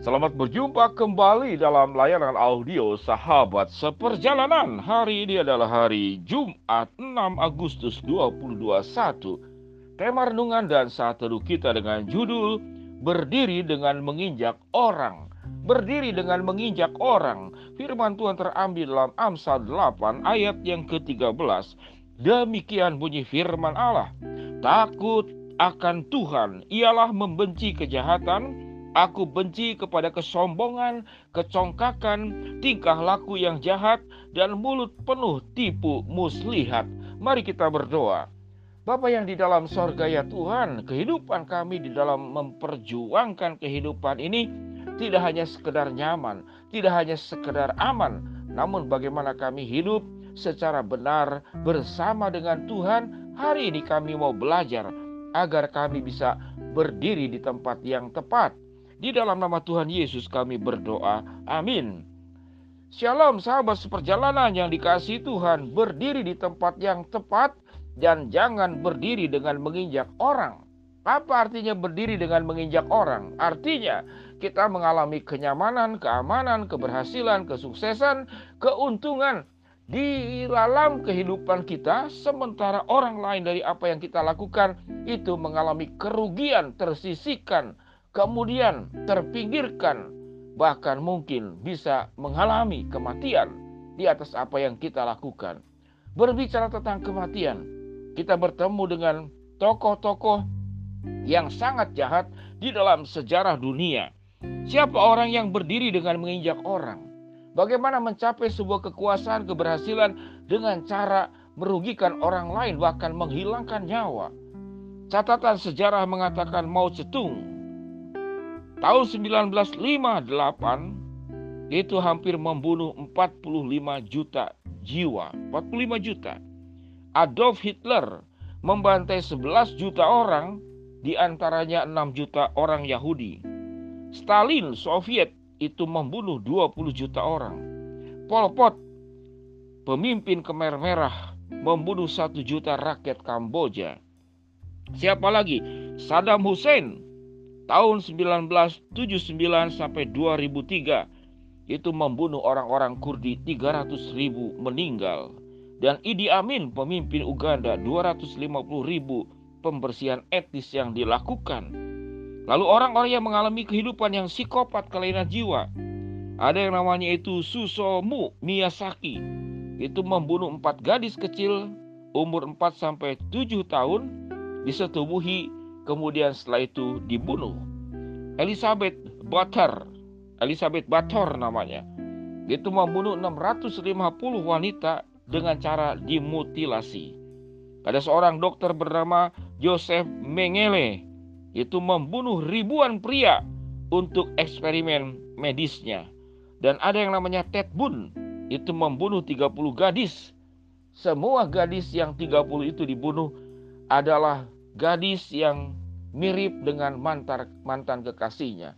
Selamat berjumpa kembali dalam layanan audio Sahabat Seperjalanan. Hari ini adalah hari Jumat 6 Agustus 2021. Tema renungan dan saat teduh kita dengan judul Berdiri dengan menginjak orang. Berdiri dengan menginjak orang. Firman Tuhan terambil dalam Amsal 8 ayat yang ke-13. Demikian bunyi firman Allah. Takut akan Tuhan ialah membenci kejahatan, Aku benci kepada kesombongan, kecongkakan, tingkah laku yang jahat, dan mulut penuh tipu muslihat. Mari kita berdoa. Bapa yang di dalam sorga ya Tuhan, kehidupan kami di dalam memperjuangkan kehidupan ini tidak hanya sekedar nyaman, tidak hanya sekedar aman, namun bagaimana kami hidup secara benar bersama dengan Tuhan. Hari ini kami mau belajar agar kami bisa berdiri di tempat yang tepat di dalam nama Tuhan Yesus kami berdoa. Amin. Shalom sahabat seperjalanan yang dikasih Tuhan. Berdiri di tempat yang tepat dan jangan berdiri dengan menginjak orang. Apa artinya berdiri dengan menginjak orang? Artinya kita mengalami kenyamanan, keamanan, keberhasilan, kesuksesan, keuntungan di dalam kehidupan kita sementara orang lain dari apa yang kita lakukan itu mengalami kerugian, tersisihkan, kemudian terpinggirkan, bahkan mungkin bisa mengalami kematian di atas apa yang kita lakukan. Berbicara tentang kematian, kita bertemu dengan tokoh-tokoh yang sangat jahat di dalam sejarah dunia. Siapa orang yang berdiri dengan menginjak orang? Bagaimana mencapai sebuah kekuasaan keberhasilan dengan cara merugikan orang lain bahkan menghilangkan nyawa? Catatan sejarah mengatakan Mao Zedong Tahun 1958 itu hampir membunuh 45 juta jiwa, 45 juta. Adolf Hitler membantai 11 juta orang, di antaranya 6 juta orang Yahudi. Stalin Soviet itu membunuh 20 juta orang. Pol Pot, pemimpin Khmer Merah, membunuh 1 juta rakyat Kamboja. Siapa lagi? Saddam Hussein tahun 1979 sampai 2003 itu membunuh orang-orang Kurdi 300 ribu meninggal. Dan Idi Amin pemimpin Uganda 250 ribu pembersihan etnis yang dilakukan. Lalu orang-orang yang mengalami kehidupan yang psikopat kelainan jiwa. Ada yang namanya itu Susomu Miyazaki itu membunuh empat gadis kecil umur 4 sampai 7 tahun disetubuhi kemudian setelah itu dibunuh. Elizabeth Butler, Elizabeth Butler namanya, itu membunuh 650 wanita dengan cara dimutilasi. Ada seorang dokter bernama Joseph Mengele, itu membunuh ribuan pria untuk eksperimen medisnya. Dan ada yang namanya Ted Boone, itu membunuh 30 gadis. Semua gadis yang 30 itu dibunuh adalah gadis yang mirip dengan mantan mantan kekasihnya.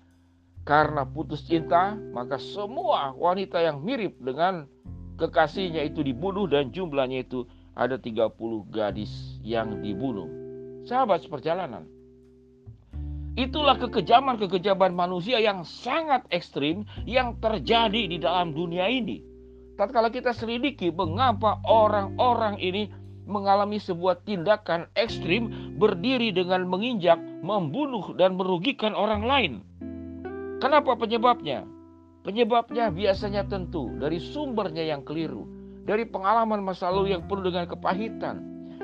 Karena putus cinta, maka semua wanita yang mirip dengan kekasihnya itu dibunuh dan jumlahnya itu ada 30 gadis yang dibunuh. Sahabat seperjalanan. Itulah kekejaman-kekejaman manusia yang sangat ekstrim yang terjadi di dalam dunia ini. Tatkala kita selidiki mengapa orang-orang ini mengalami sebuah tindakan ekstrim berdiri dengan menginjak, membunuh dan merugikan orang lain. Kenapa penyebabnya? Penyebabnya biasanya tentu dari sumbernya yang keliru, dari pengalaman masa lalu yang penuh dengan kepahitan.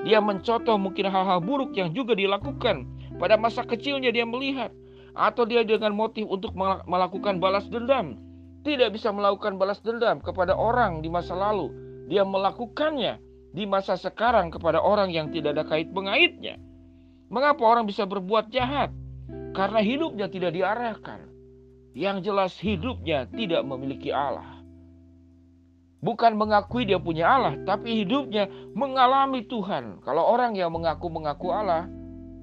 Dia mencontoh mungkin hal-hal buruk yang juga dilakukan pada masa kecilnya dia melihat atau dia dengan motif untuk melakukan balas dendam. Tidak bisa melakukan balas dendam kepada orang di masa lalu. Dia melakukannya di masa sekarang kepada orang yang tidak ada kait pengaitnya. Mengapa orang bisa berbuat jahat? Karena hidupnya tidak diarahkan. Yang jelas hidupnya tidak memiliki Allah. Bukan mengakui dia punya Allah, tapi hidupnya mengalami Tuhan. Kalau orang yang mengaku-mengaku Allah,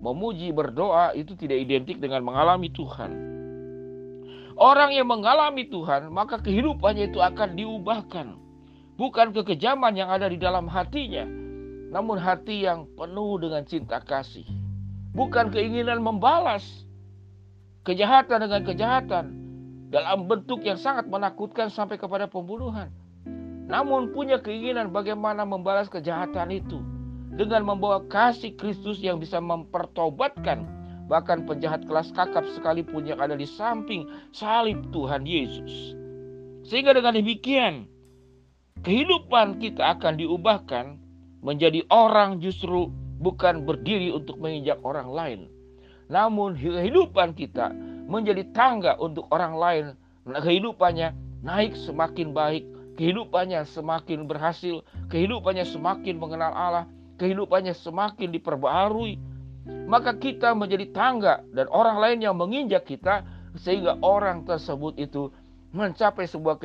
memuji, berdoa, itu tidak identik dengan mengalami Tuhan. Orang yang mengalami Tuhan, maka kehidupannya itu akan diubahkan bukan kekejaman yang ada di dalam hatinya, namun hati yang penuh dengan cinta kasih. Bukan keinginan membalas kejahatan dengan kejahatan, dalam bentuk yang sangat menakutkan sampai kepada pembunuhan. Namun punya keinginan bagaimana membalas kejahatan itu dengan membawa kasih Kristus yang bisa mempertobatkan bahkan penjahat kelas kakap sekalipun yang ada di samping salib Tuhan Yesus. Sehingga dengan demikian kehidupan kita akan diubahkan menjadi orang justru bukan berdiri untuk menginjak orang lain. Namun kehidupan kita menjadi tangga untuk orang lain. Nah, kehidupannya naik semakin baik, kehidupannya semakin berhasil, kehidupannya semakin mengenal Allah, kehidupannya semakin diperbaharui. Maka kita menjadi tangga dan orang lain yang menginjak kita sehingga orang tersebut itu mencapai sebuah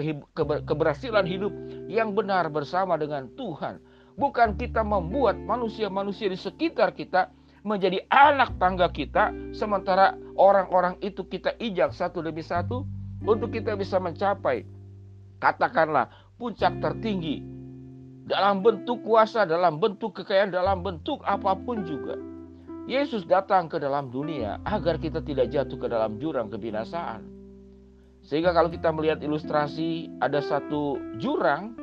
keberhasilan hidup yang benar bersama dengan Tuhan. Bukan kita membuat manusia-manusia di sekitar kita menjadi anak tangga kita, sementara orang-orang itu kita ijak satu demi satu untuk kita bisa mencapai, katakanlah, puncak tertinggi dalam bentuk kuasa, dalam bentuk kekayaan, dalam bentuk apa pun juga. Yesus datang ke dalam dunia agar kita tidak jatuh ke dalam jurang kebinasaan. Sehingga kalau kita melihat ilustrasi ada satu jurang,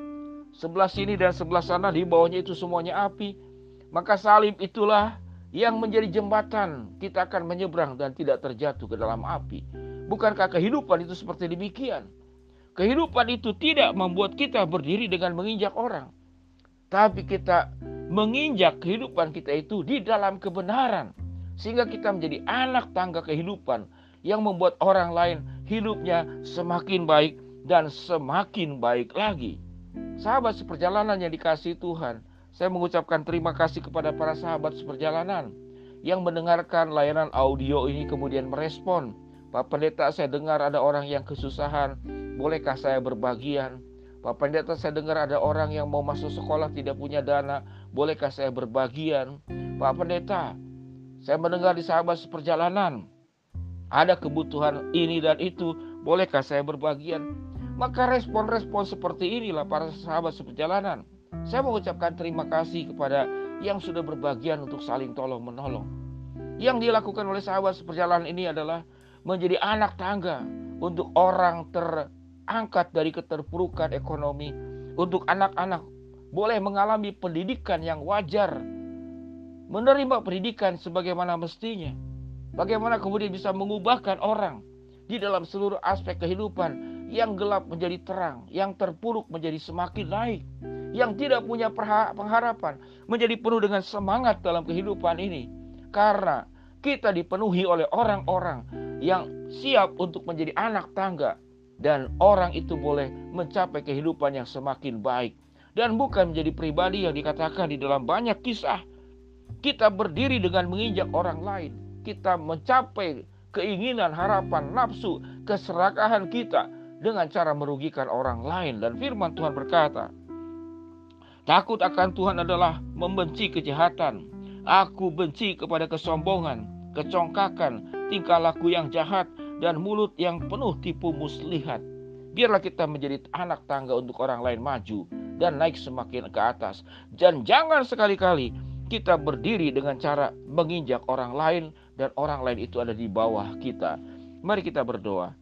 sebelah sini dan sebelah sana di bawahnya itu semuanya api. Maka salib itulah yang menjadi jembatan kita akan menyeberang dan tidak terjatuh ke dalam api. Bukankah kehidupan itu seperti demikian? Kehidupan itu tidak membuat kita berdiri dengan menginjak orang. Tapi kita menginjak kehidupan kita itu di dalam kebenaran. Sehingga kita menjadi anak tangga kehidupan yang membuat orang lain hidupnya semakin baik dan semakin baik lagi. Sahabat seperjalanan yang dikasih Tuhan, saya mengucapkan terima kasih kepada para sahabat seperjalanan yang mendengarkan layanan audio ini kemudian merespon. Pak Pendeta saya dengar ada orang yang kesusahan, bolehkah saya berbagian? Pak Pendeta saya dengar ada orang yang mau masuk sekolah tidak punya dana, bolehkah saya berbagian? Pak Pendeta, saya mendengar di sahabat seperjalanan ada kebutuhan ini dan itu, bolehkah saya berbagian? Maka respon-respon seperti inilah para sahabat seperjalanan saya mengucapkan terima kasih kepada yang sudah berbagian untuk saling tolong menolong. Yang dilakukan oleh sahabat seperjalanan ini adalah menjadi anak tangga untuk orang terangkat dari keterpurukan ekonomi, untuk anak-anak boleh mengalami pendidikan yang wajar, menerima pendidikan sebagaimana mestinya. Bagaimana kemudian bisa mengubahkan orang di dalam seluruh aspek kehidupan yang gelap menjadi terang, yang terpuruk menjadi semakin naik yang tidak punya pengharapan menjadi penuh dengan semangat dalam kehidupan ini? Karena kita dipenuhi oleh orang-orang yang siap untuk menjadi anak tangga dan orang itu boleh mencapai kehidupan yang semakin baik. Dan bukan menjadi pribadi yang dikatakan di dalam banyak kisah. Kita berdiri dengan menginjak orang lain kita mencapai keinginan harapan nafsu keserakahan kita dengan cara merugikan orang lain dan firman Tuhan berkata Takut akan Tuhan adalah membenci kejahatan. Aku benci kepada kesombongan, kecongkakan, tingkah laku yang jahat, dan mulut yang penuh tipu muslihat. Biarlah kita menjadi anak tangga untuk orang lain maju dan naik semakin ke atas. Dan jangan sekali-kali kita berdiri dengan cara menginjak orang lain dan orang lain itu ada di bawah kita. Mari kita berdoa.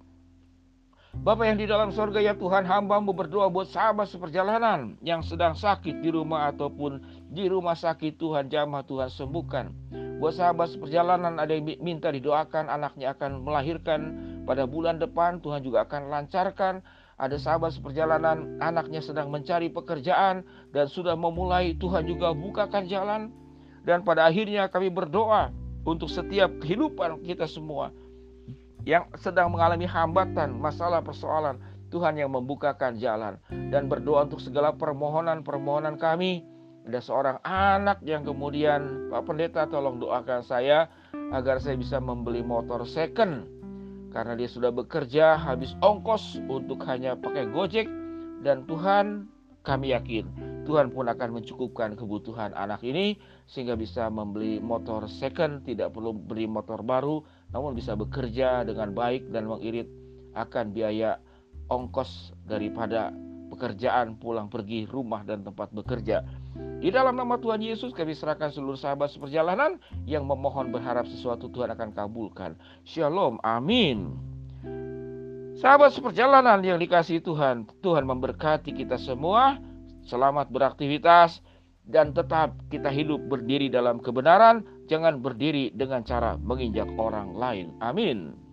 Bapak yang di dalam sorga ya Tuhan hambamu berdoa buat sahabat seperjalanan yang sedang sakit di rumah ataupun di rumah sakit Tuhan jamah Tuhan sembuhkan. Buat sahabat seperjalanan ada yang minta didoakan anaknya akan melahirkan pada bulan depan Tuhan juga akan lancarkan. Ada sahabat seperjalanan anaknya sedang mencari pekerjaan dan sudah memulai Tuhan juga bukakan jalan. Dan pada akhirnya kami berdoa untuk setiap kehidupan kita semua yang sedang mengalami hambatan, masalah, persoalan, Tuhan yang membukakan jalan dan berdoa untuk segala permohonan-permohonan kami. Ada seorang anak yang kemudian Pak Pendeta tolong doakan saya agar saya bisa membeli motor second karena dia sudah bekerja habis ongkos untuk hanya pakai Gojek dan Tuhan kami yakin Tuhan pun akan mencukupkan kebutuhan anak ini sehingga bisa membeli motor second, tidak perlu beli motor baru, namun bisa bekerja dengan baik dan mengirit akan biaya ongkos daripada pekerjaan pulang pergi rumah dan tempat bekerja. Di dalam nama Tuhan Yesus kami serahkan seluruh sahabat seperjalanan yang memohon berharap sesuatu Tuhan akan kabulkan. Shalom, amin. Sahabat seperjalanan yang dikasih Tuhan, Tuhan memberkati kita semua. Selamat beraktivitas dan tetap kita hidup berdiri dalam kebenaran, jangan berdiri dengan cara menginjak orang lain. Amin.